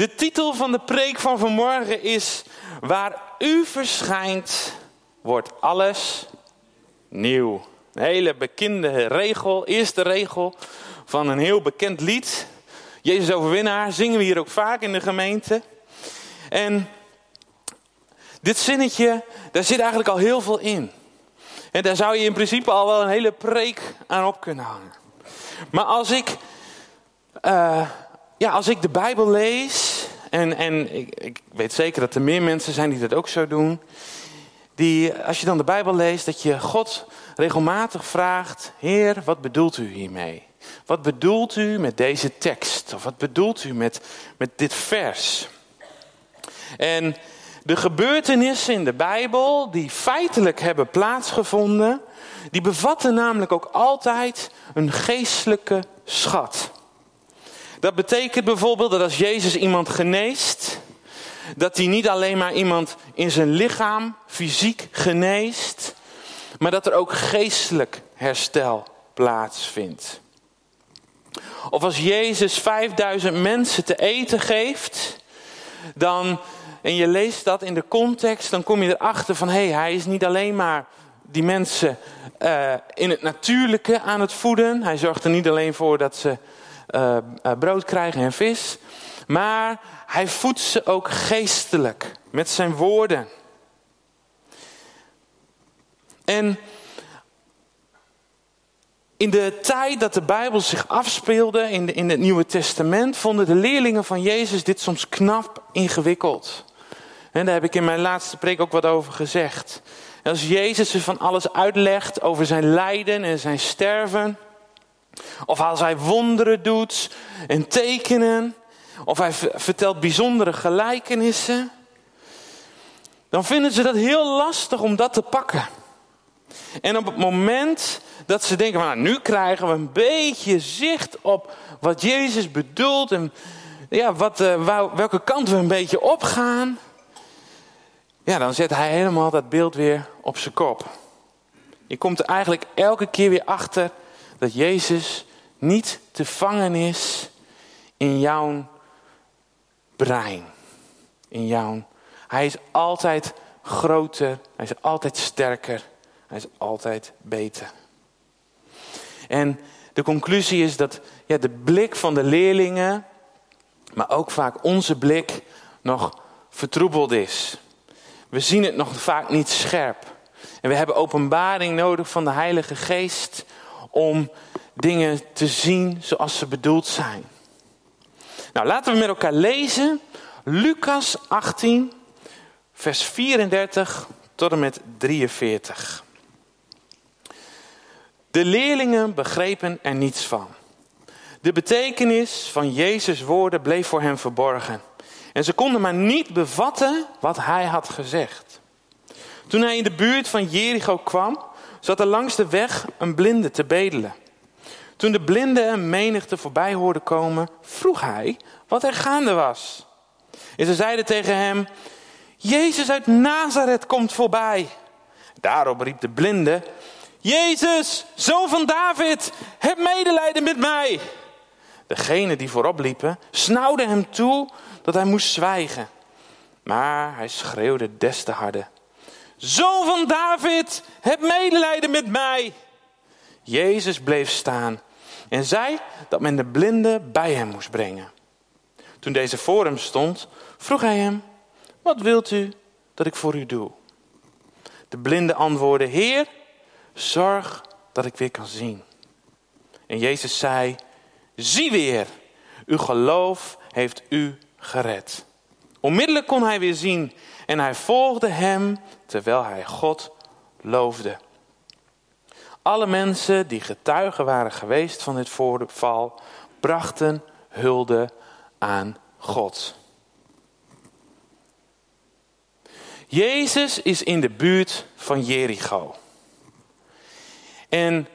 De titel van de preek van vanmorgen is Waar u verschijnt, wordt alles nieuw. Een hele bekende regel, eerste regel van een heel bekend lied. Jezus overwinnaar, zingen we hier ook vaak in de gemeente. En dit zinnetje, daar zit eigenlijk al heel veel in. En daar zou je in principe al wel een hele preek aan op kunnen hangen. Maar als ik, uh, ja, als ik de Bijbel lees, en, en ik, ik, weet zeker dat er meer mensen zijn die dat ook zo doen. Die, als je dan de Bijbel leest, dat je God regelmatig vraagt: Heer, wat bedoelt u hiermee? Wat bedoelt u met deze tekst? Of wat bedoelt u met, met dit vers? En de gebeurtenissen in de Bijbel, die feitelijk hebben plaatsgevonden, die bevatten namelijk ook altijd een geestelijke schat. Dat betekent bijvoorbeeld dat als Jezus iemand geneest, dat hij niet alleen maar iemand in zijn lichaam fysiek geneest, maar dat er ook geestelijk herstel plaatsvindt. Of als Jezus 5000 mensen te eten geeft, dan, en je leest dat in de context, dan kom je erachter van hé, hey, hij is niet alleen maar die mensen uh, in het natuurlijke aan het voeden. Hij zorgt er niet alleen voor dat ze uh, brood krijgen en vis, maar hij voedt ze ook geestelijk met zijn woorden. En in de tijd dat de Bijbel zich afspeelde in, in het Nieuwe Testament, vonden de leerlingen van Jezus dit soms knap ingewikkeld. En daar heb ik in mijn laatste preek ook wat over gezegd. als Jezus er van alles uitlegt over zijn lijden en zijn sterven, of als hij wonderen doet en tekenen, of hij vertelt bijzondere gelijkenissen, dan vinden ze dat heel lastig om dat te pakken. En op het moment dat ze denken, nou, nu krijgen we een beetje zicht op wat Jezus bedoelt en ja, wat, uh, welke kant we een beetje opgaan, ja, dan zet hij helemaal dat beeld weer op zijn kop. Je komt er eigenlijk elke keer weer achter dat Jezus niet te vangen is in jouw brein. In jouw. Hij is altijd groter, hij is altijd sterker, hij is altijd beter. En de conclusie is dat ja, de blik van de leerlingen, maar ook vaak onze blik, nog vertroebeld is. We zien het nog vaak niet scherp. En we hebben openbaring nodig van de Heilige Geest om dingen te zien zoals ze bedoeld zijn. Nou, laten we met elkaar lezen. Lucas 18, vers 34 tot en met 43. De leerlingen begrepen er niets van. De betekenis van Jezus' woorden bleef voor hen verborgen. En ze konden maar niet bevatten wat hij had gezegd. Toen hij in de buurt van Jericho kwam, zat er langs de weg een blinde te bedelen. Toen de blinde een menigte voorbij hoorde komen, vroeg hij wat er gaande was. En ze zeiden tegen hem: Jezus uit Nazareth komt voorbij. Daarop riep de blinde: Jezus, zoon van David, heb medelijden met mij. Degenen die voorop liepen, snauwden hem toe dat hij moest zwijgen. Maar hij schreeuwde des te harder. Zoon van David, heb medelijden met mij. Jezus bleef staan en zei dat men de blinde bij hem moest brengen. Toen deze voor hem stond, vroeg hij hem: Wat wilt u dat ik voor u doe? De blinde antwoordde: Heer, zorg dat ik weer kan zien. En Jezus zei: Zie weer, uw geloof heeft u gered. Onmiddellijk kon hij weer zien en hij volgde hem terwijl hij God loofde. Alle mensen die getuigen waren geweest van dit voorval, brachten hulde aan God. Jezus is in de buurt van Jericho. En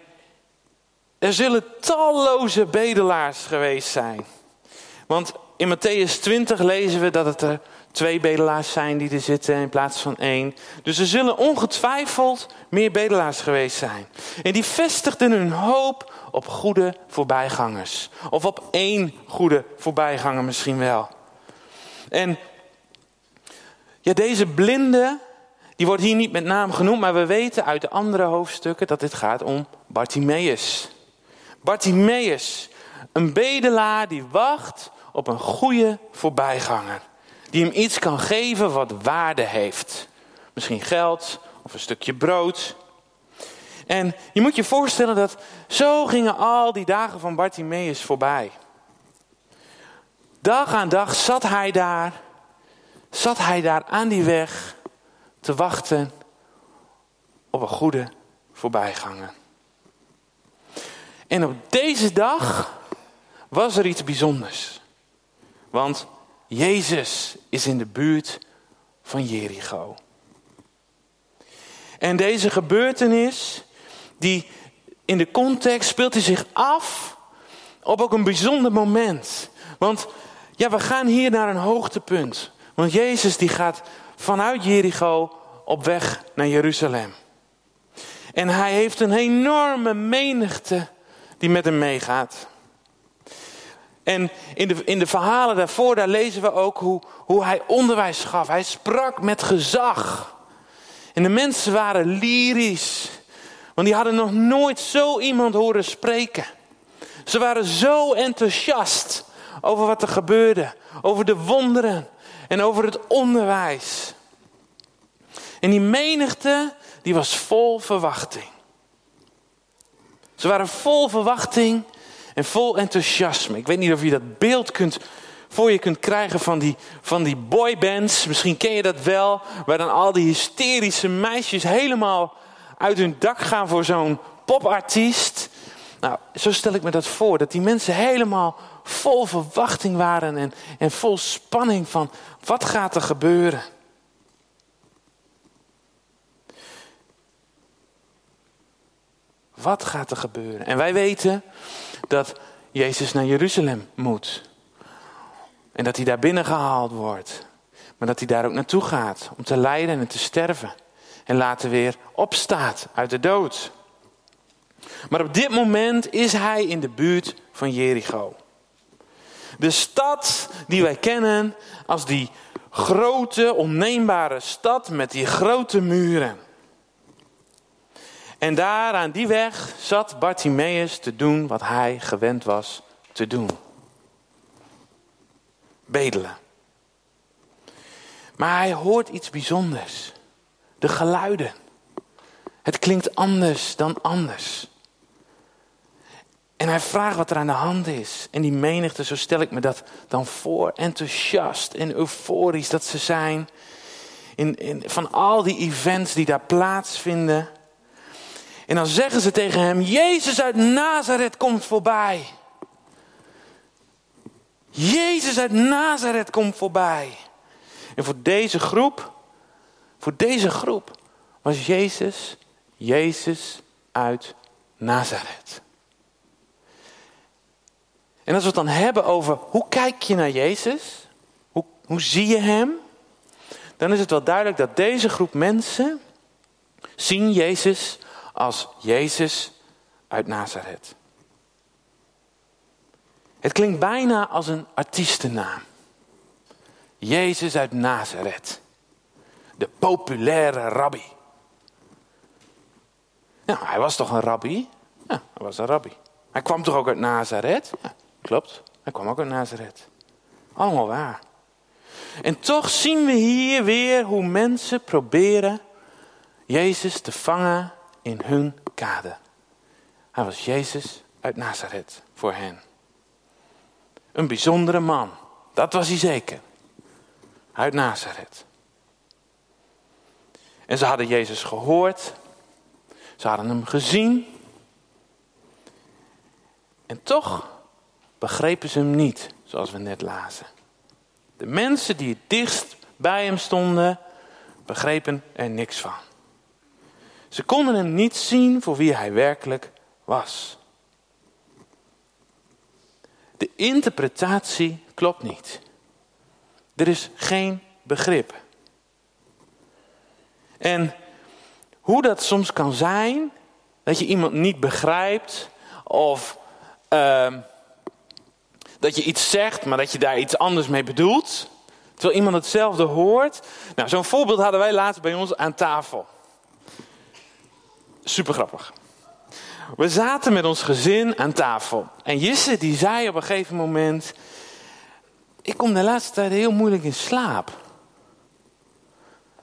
er zullen talloze bedelaars geweest zijn. Want in Matthäus 20 lezen we dat het er twee bedelaars zijn die er zitten in plaats van één. Dus er zullen ongetwijfeld meer bedelaars geweest zijn. En die vestigden hun hoop op goede voorbijgangers. Of op één goede voorbijganger misschien wel. En ja, deze blinde, die wordt hier niet met naam genoemd, maar we weten uit de andere hoofdstukken dat dit gaat om Bartimaeus. Bartimaeus, een bedelaar die wacht op een goede voorbijganger. Die hem iets kan geven wat waarde heeft. Misschien geld of een stukje brood. En je moet je voorstellen dat zo gingen al die dagen van Bartimaeus voorbij. Dag aan dag zat hij daar, zat hij daar aan die weg te wachten op een goede voorbijganger. En op deze dag was er iets bijzonders. Want Jezus is in de buurt van Jericho. En deze gebeurtenis, die in de context speelt hij zich af op ook een bijzonder moment. Want ja, we gaan hier naar een hoogtepunt. Want Jezus die gaat vanuit Jericho op weg naar Jeruzalem. En hij heeft een enorme menigte die met hem meegaat. En in de, in de verhalen daarvoor, daar lezen we ook hoe, hoe hij onderwijs gaf. Hij sprak met gezag. En de mensen waren lyrisch. Want die hadden nog nooit zo iemand horen spreken. Ze waren zo enthousiast over wat er gebeurde. Over de wonderen en over het onderwijs. En die menigte, die was vol verwachting. Ze waren vol verwachting en vol enthousiasme. Ik weet niet of je dat beeld kunt, voor je kunt krijgen van die, van die boybands. Misschien ken je dat wel. Waar dan al die hysterische meisjes helemaal uit hun dak gaan voor zo'n popartiest. Nou, zo stel ik me dat voor. Dat die mensen helemaal vol verwachting waren en, en vol spanning van wat gaat er gebeuren. Wat gaat er gebeuren? En wij weten dat Jezus naar Jeruzalem moet. En dat hij daar binnengehaald wordt. Maar dat hij daar ook naartoe gaat om te lijden en te sterven. En later weer opstaat uit de dood. Maar op dit moment is hij in de buurt van Jericho. De stad die wij kennen als die grote, onneembare stad met die grote muren. En daar aan die weg zat Bartimaeus te doen wat hij gewend was te doen. Bedelen. Maar hij hoort iets bijzonders. De geluiden. Het klinkt anders dan anders. En hij vraagt wat er aan de hand is. En die menigte, zo stel ik me dat dan voor, enthousiast en euforisch dat ze zijn. In, in, van al die events die daar plaatsvinden. En dan zeggen ze tegen hem: Jezus uit Nazareth komt voorbij. Jezus uit Nazareth komt voorbij. En voor deze groep, voor deze groep was Jezus, Jezus uit Nazareth. En als we het dan hebben over hoe kijk je naar Jezus, hoe, hoe zie je Hem, dan is het wel duidelijk dat deze groep mensen zien Jezus als Jezus uit Nazareth. Het klinkt bijna als een artiestennaam. Jezus uit Nazareth. De populaire rabbi. Nou, hij was toch een rabbi? Ja, hij was een rabbi. Hij kwam toch ook uit Nazareth? Ja, klopt. Hij kwam ook uit Nazareth. Allemaal waar. En toch zien we hier weer hoe mensen proberen Jezus te vangen in hun kade. Hij was Jezus uit Nazareth voor hen. Een bijzondere man, dat was hij zeker. Uit Nazareth. En ze hadden Jezus gehoord. Ze hadden hem gezien. En toch begrepen ze hem niet, zoals we net lazen. De mensen die het dichtst bij hem stonden, begrepen er niks van. Ze konden hem niet zien voor wie hij werkelijk was. De interpretatie klopt niet. Er is geen begrip. En hoe dat soms kan zijn, dat je iemand niet begrijpt of uh, dat je iets zegt, maar dat je daar iets anders mee bedoelt. Terwijl iemand hetzelfde hoort. Nou, zo'n voorbeeld hadden wij laatst bij ons aan tafel. Super grappig. We zaten met ons gezin aan tafel. En Jisse die zei op een gegeven moment... Ik kom de laatste tijd heel moeilijk in slaap.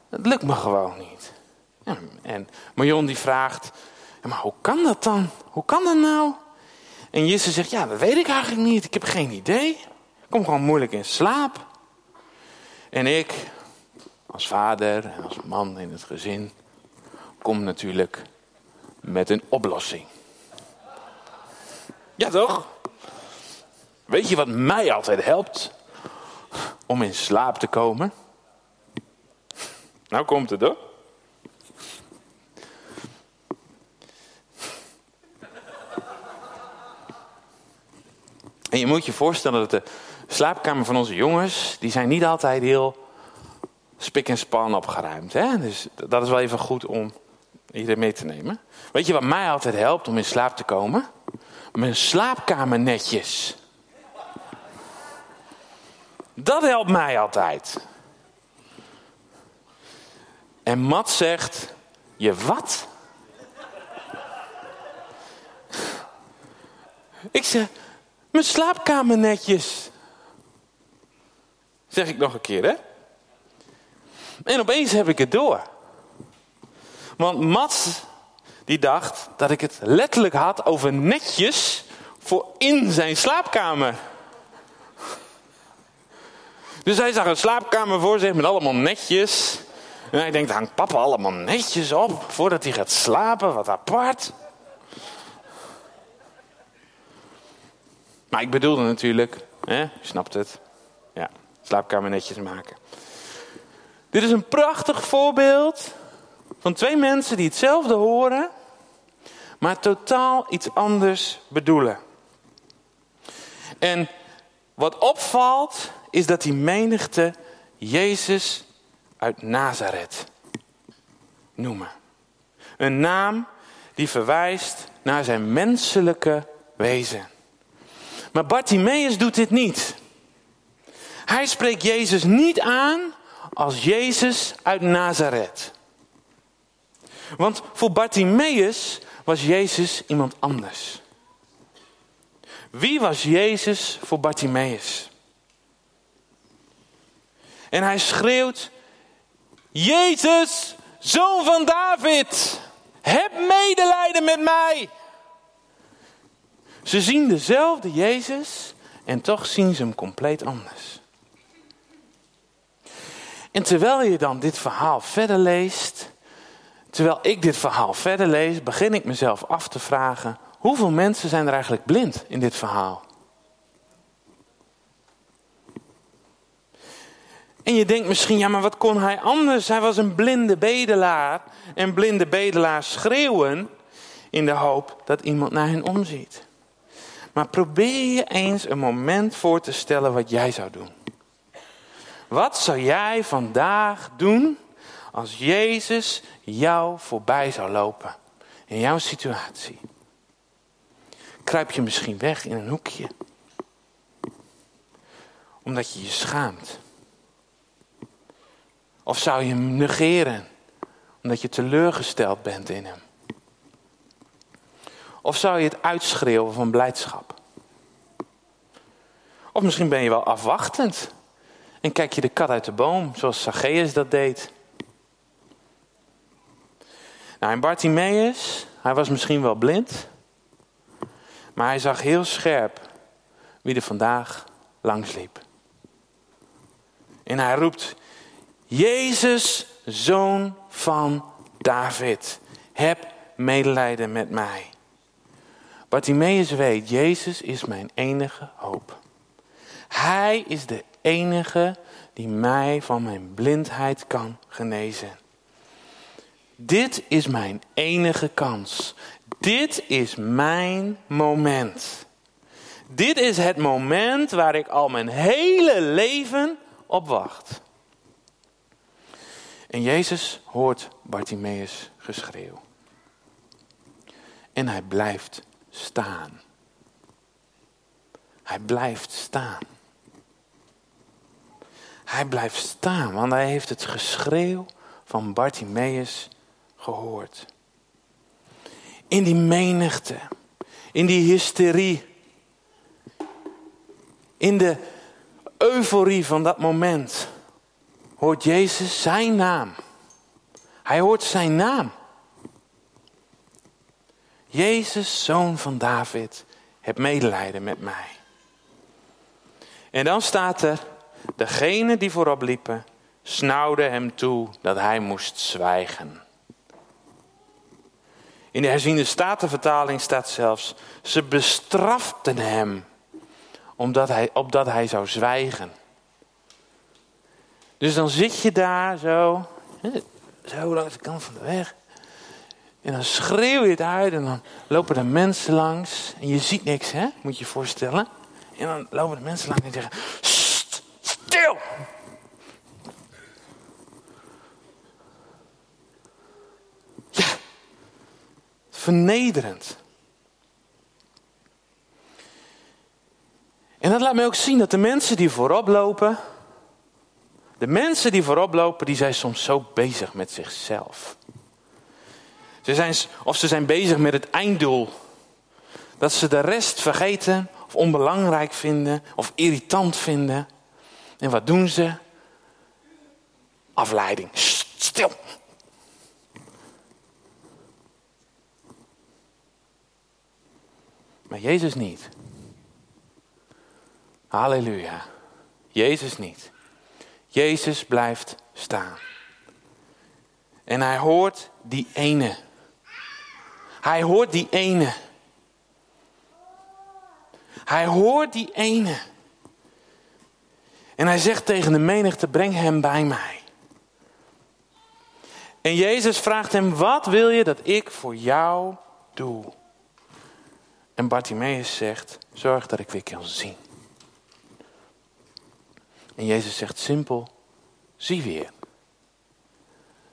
Het lukt me gewoon niet. En Marion die vraagt... Maar hoe kan dat dan? Hoe kan dat nou? En Jisse zegt, ja, dat weet ik eigenlijk niet. Ik heb geen idee. Ik kom gewoon moeilijk in slaap. En ik, als vader en als man in het gezin, kom natuurlijk met een oplossing. Ja, toch? Weet je wat mij altijd helpt om in slaap te komen? Nou komt het hoor. En je moet je voorstellen dat de slaapkamer van onze jongens, die zijn niet altijd heel spik en span opgeruimd. Hè? Dus dat is wel even goed om hier mee te nemen. Weet je wat mij altijd helpt om in slaap te komen? Mijn slaapkamer netjes. Dat helpt mij altijd. En Mat zegt, je wat? Ik zeg, mijn slaapkamer netjes. Zeg ik nog een keer, hè? En opeens heb ik het door. Want Mats, die dacht dat ik het letterlijk had over netjes voor in zijn slaapkamer. Dus hij zag een slaapkamer voor zich met allemaal netjes. En hij denkt, hangt papa allemaal netjes op voordat hij gaat slapen? Wat apart. Maar ik bedoelde natuurlijk, hè, je snapt het. Ja, slaapkamer netjes maken. Dit is een prachtig voorbeeld van twee mensen die hetzelfde horen, maar totaal iets anders bedoelen. En wat opvalt, is dat die menigte Jezus uit Nazareth noemen. Een naam die verwijst naar zijn menselijke wezen. Maar Bartimaeus doet dit niet. Hij spreekt Jezus niet aan als Jezus uit Nazareth. Want voor Bartimaeus was Jezus iemand anders. Wie was Jezus voor Bartimaeus? En hij schreeuwt: Jezus, zoon van David, heb medelijden met mij. Ze zien dezelfde Jezus en toch zien ze hem compleet anders. En terwijl je dan dit verhaal verder leest, terwijl ik dit verhaal verder lees, begin ik mezelf af te vragen: hoeveel mensen zijn er eigenlijk blind in dit verhaal? En je denkt misschien, ja, maar wat kon hij anders? Hij was een blinde bedelaar. En blinde bedelaars schreeuwen in de hoop dat iemand naar hen omziet. Maar probeer je eens een moment voor te stellen wat jij zou doen. Wat zou jij vandaag doen als Jezus jou voorbij zou lopen in jouw situatie? Kruip je misschien weg in een hoekje? Omdat je je schaamt. Of zou je hem negeren omdat je teleurgesteld bent in hem? Of zou je het uitschreeuwen van blijdschap? Of misschien ben je wel afwachtend en kijk je de kat uit de boom, zoals Zacchaeus dat deed. Nou, en Bartimaeus, hij was misschien wel blind, maar hij zag heel scherp wie er vandaag langs liep. En hij roept, Jezus, zoon van David, heb medelijden met mij. Bartimaeus weet, Jezus is mijn enige hoop. Hij is de enige die mij van mijn blindheid kan genezen. Dit is mijn enige kans. Dit is mijn moment. Dit is het moment waar ik al mijn hele leven op wacht. En Jezus hoort Bartimaeus geschreeuw. En hij blijft staan. Hij blijft staan. Hij blijft staan, want hij heeft het geschreeuw van Bartimaeus gehoord. In die menigte, in die hysterie, in de euforie van dat moment, hoort Jezus zijn naam. Hij hoort zijn naam. Jezus, zoon van David, heb medelijden met mij. En dan staat er, degene die voorop liepen, snauwden hem toe dat hij moest zwijgen. In de herziende statenvertaling staat zelfs, ze bestraften hem omdat hij, opdat hij zou zwijgen. Dus dan zit je daar zo, zo langs de kant van de weg. En dan schreeuw je het uit en dan lopen er mensen langs. En je ziet niks, hè? Moet je je voorstellen. En dan lopen de mensen langs en zeggen: Stil! Ja, vernederend. En dat laat mij ook zien dat de mensen die voorop lopen, de mensen die voorop lopen, die zijn soms zo bezig met zichzelf. Ze zijn, of ze zijn bezig met het einddoel. Dat ze de rest vergeten of onbelangrijk vinden of irritant vinden. En wat doen ze? Afleiding. Stil. Maar Jezus niet. Halleluja. Jezus niet. Jezus blijft staan. En hij hoort die ene. Hij hoort die ene. Hij hoort die ene. En hij zegt tegen de menigte: breng hem bij mij. En Jezus vraagt hem: wat wil je dat ik voor jou doe? En Bartimaeus zegt: zorg dat ik weer kan zien. En Jezus zegt simpel: zie weer.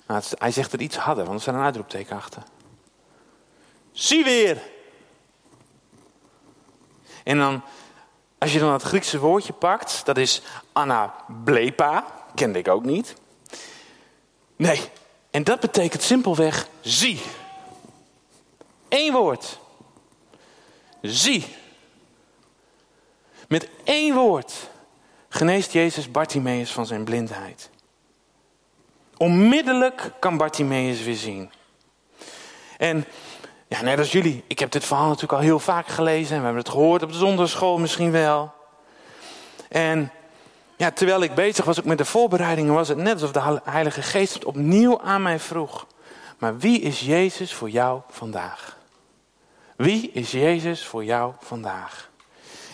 Nou, hij zegt er iets harder, want er staat een uitroepteken achter. Zie weer. En dan, als je dan het Griekse woordje pakt, dat is anablepa, kende ik ook niet. Nee, en dat betekent simpelweg zie. Eén woord. Zie. Met één woord geneest Jezus Bartimaeus van zijn blindheid. Onmiddellijk kan Bartimaeus weer zien. En ja, net als jullie, ik heb dit verhaal natuurlijk al heel vaak gelezen. En we hebben het gehoord op de zondagschool misschien wel. En ja, terwijl ik bezig was ook met de voorbereidingen, was het net alsof de Heilige Geest het opnieuw aan mij vroeg. Maar wie is Jezus voor jou vandaag? Wie is Jezus voor jou vandaag?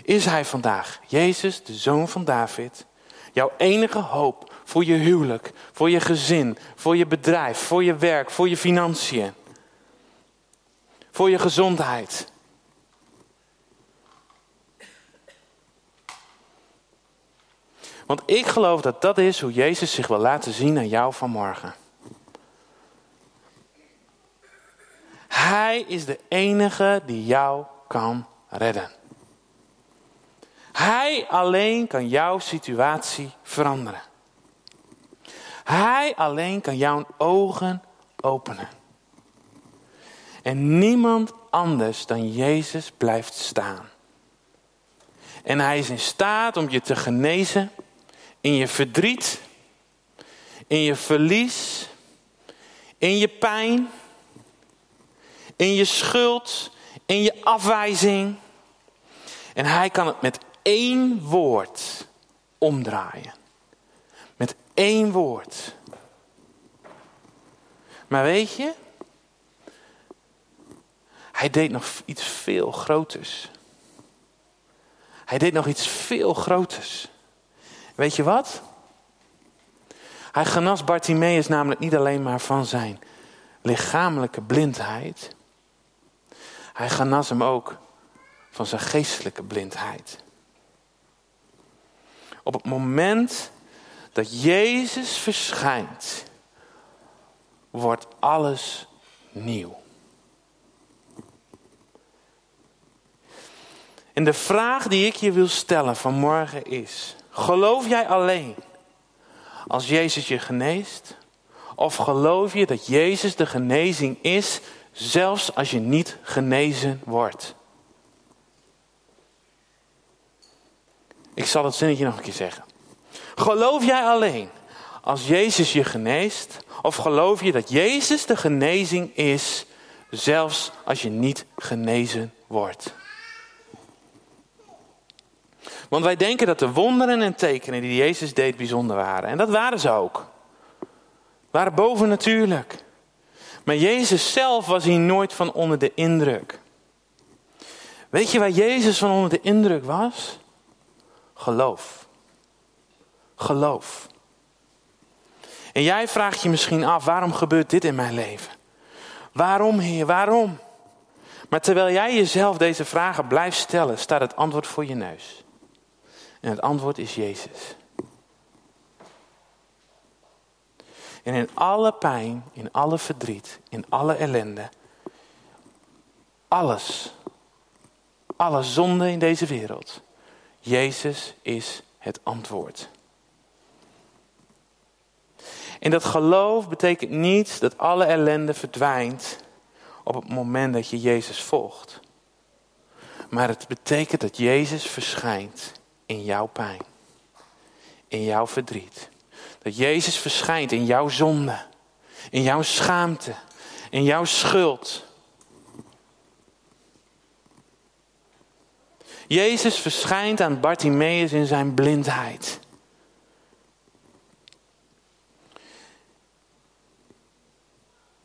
Is Hij vandaag Jezus, de zoon van David? Jouw enige hoop voor je huwelijk, voor je gezin, voor je bedrijf, voor je werk, voor je financiën. Voor je gezondheid. Want ik geloof dat dat is hoe Jezus zich wil laten zien aan jou vanmorgen. Hij is de enige die jou kan redden. Hij alleen kan jouw situatie veranderen. Hij alleen kan jouw ogen openen. En niemand anders dan Jezus blijft staan. En hij is in staat om je te genezen in je verdriet, in je verlies, in je pijn, in je schuld, in je afwijzing. En hij kan het met één woord omdraaien. Met één woord. Maar weet je, hij deed nog iets veel groters. Hij deed nog iets veel groters. Weet je wat? Hij genas Bartimaeus namelijk niet alleen maar van zijn lichamelijke blindheid. Hij genas hem ook van zijn geestelijke blindheid. Op het moment dat Jezus verschijnt, wordt alles nieuw. En de vraag die ik je wil stellen vanmorgen is: geloof jij alleen als Jezus je geneest? Of geloof je dat Jezus de genezing is, zelfs als je niet genezen wordt? Ik zal het zinnetje nog een keer zeggen. Geloof jij alleen als Jezus je geneest? Of geloof je dat Jezus de genezing is, zelfs als je niet genezen wordt? Want wij denken dat de wonderen en tekenen die Jezus deed bijzonder waren. En dat waren ze ook. Waren bovennatuurlijk. Maar Jezus zelf was hier nooit van onder de indruk. Weet je waar Jezus van onder de indruk was? Geloof. Geloof. En jij vraagt je misschien af, waarom gebeurt dit in mijn leven? Waarom, Heer, waarom? Maar terwijl jij jezelf deze vragen blijft stellen, staat het antwoord voor je neus. En het antwoord is Jezus. En in alle pijn, in alle verdriet, in alle ellende, alles, alle zonde in deze wereld, Jezus is het antwoord. En dat geloof betekent niet dat alle ellende verdwijnt op het moment dat je Jezus volgt. Maar het betekent dat Jezus verschijnt in jouw pijn, in jouw verdriet. Dat Jezus verschijnt in jouw zonde, in jouw schaamte, in jouw schuld. Jezus verschijnt aan Bartimaeus in zijn blindheid.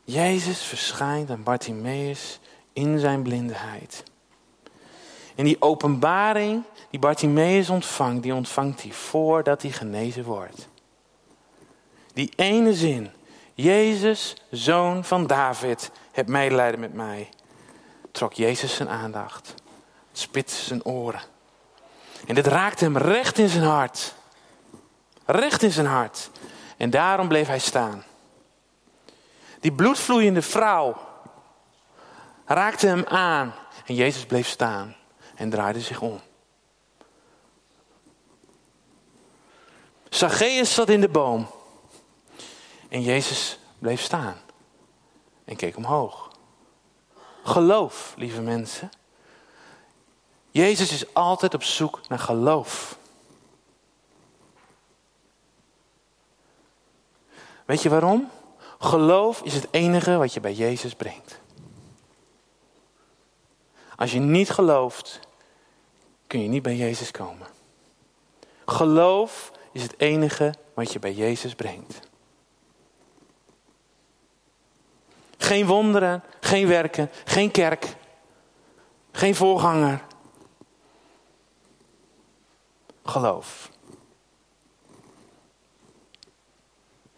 Jezus verschijnt aan Bartimaeus in zijn blindheid. En die openbaring die Bartimaeus ontvangt, die ontvangt hij voordat hij genezen wordt. Die ene zin, Jezus, zoon van David, heb medelijden met mij, trok Jezus zijn aandacht, spitste zijn oren. En dit raakte hem recht in zijn hart. Recht in zijn hart. En daarom bleef hij staan. Die bloedvloeiende vrouw raakte hem aan en Jezus bleef staan en draaide zich om. Zacchaeus zat in de boom en Jezus bleef staan en keek omhoog. Geloof, lieve mensen. Jezus is altijd op zoek naar geloof. Weet je waarom? Geloof is het enige wat je bij Jezus brengt. Als je niet gelooft, kun je niet bij Jezus komen. Geloof is het enige wat je bij Jezus brengt. Geen wonderen, geen werken, geen kerk, geen voorganger. Geloof.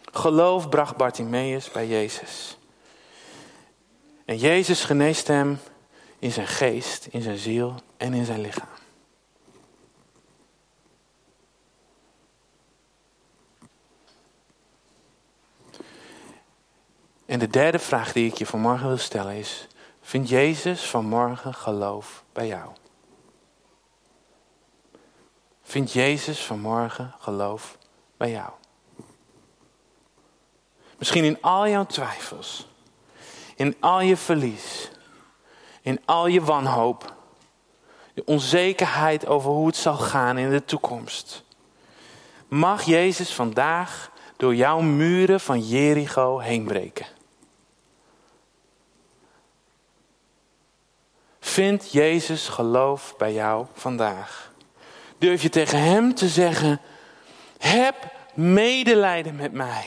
Geloof bracht Bartimaeus bij Jezus. En Jezus geneest hem in zijn geest, in zijn ziel en in zijn lichaam. En de derde vraag die ik je vanmorgen wil stellen is: Vindt Jezus vanmorgen geloof bij jou? Vindt Jezus vanmorgen geloof bij jou? Misschien in al jouw twijfels, in al je verlies, in al je wanhoop, de onzekerheid over hoe het zal gaan in de toekomst. Mag Jezus vandaag door jouw muren van Jericho heen breken? Vindt Jezus geloof bij jou vandaag? Durf je tegen Hem te zeggen: Heb medelijden met mij.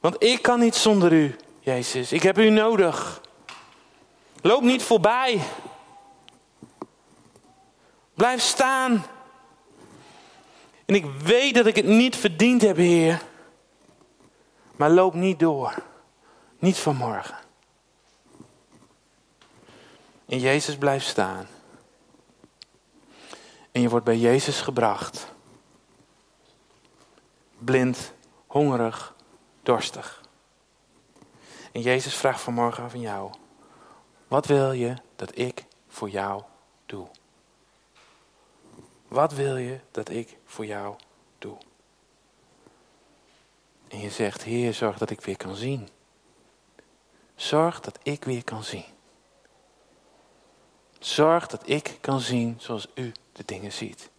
Want ik kan niet zonder u, Jezus. Ik heb u nodig. Loop niet voorbij. Blijf staan. En ik weet dat ik het niet verdiend heb, Heer. Maar loop niet door. Niet vanmorgen. En Jezus blijft staan. En je wordt bij Jezus gebracht. Blind, hongerig, dorstig. En Jezus vraagt vanmorgen van jou: Wat wil je dat ik voor jou doe? Wat wil je dat ik voor jou doe? En je zegt, Heer, zorg dat ik weer kan zien. Zorg dat ik weer kan zien. Zorg dat ik kan zien zoals u de dingen ziet.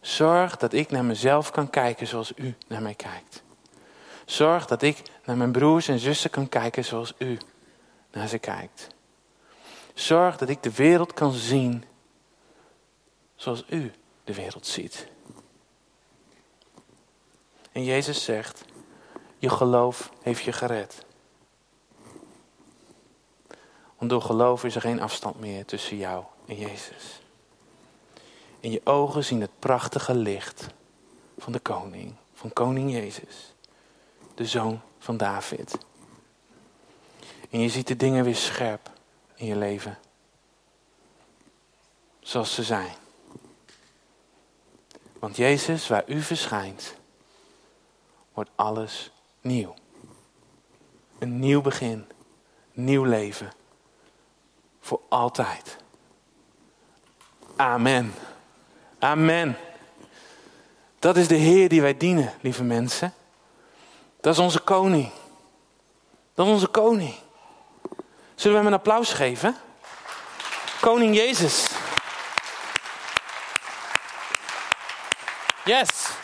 Zorg dat ik naar mezelf kan kijken zoals u naar mij kijkt. Zorg dat ik naar mijn broers en zussen kan kijken zoals u naar ze kijkt. Zorg dat ik de wereld kan zien zoals u de wereld ziet. En Jezus zegt, je geloof heeft je gered. Want door geloof is er geen afstand meer tussen jou en Jezus. En je ogen zien het prachtige licht van de koning, van koning Jezus, de zoon van David. En je ziet de dingen weer scherp in je leven, zoals ze zijn. Want Jezus, waar u verschijnt, wordt alles nieuw. Een nieuw begin, nieuw leven, voor altijd. Amen. Amen. Dat is de Heer die wij dienen, lieve mensen. Dat is onze koning. Dat is onze koning. Zullen we hem een applaus geven? Koning Jezus. Yes.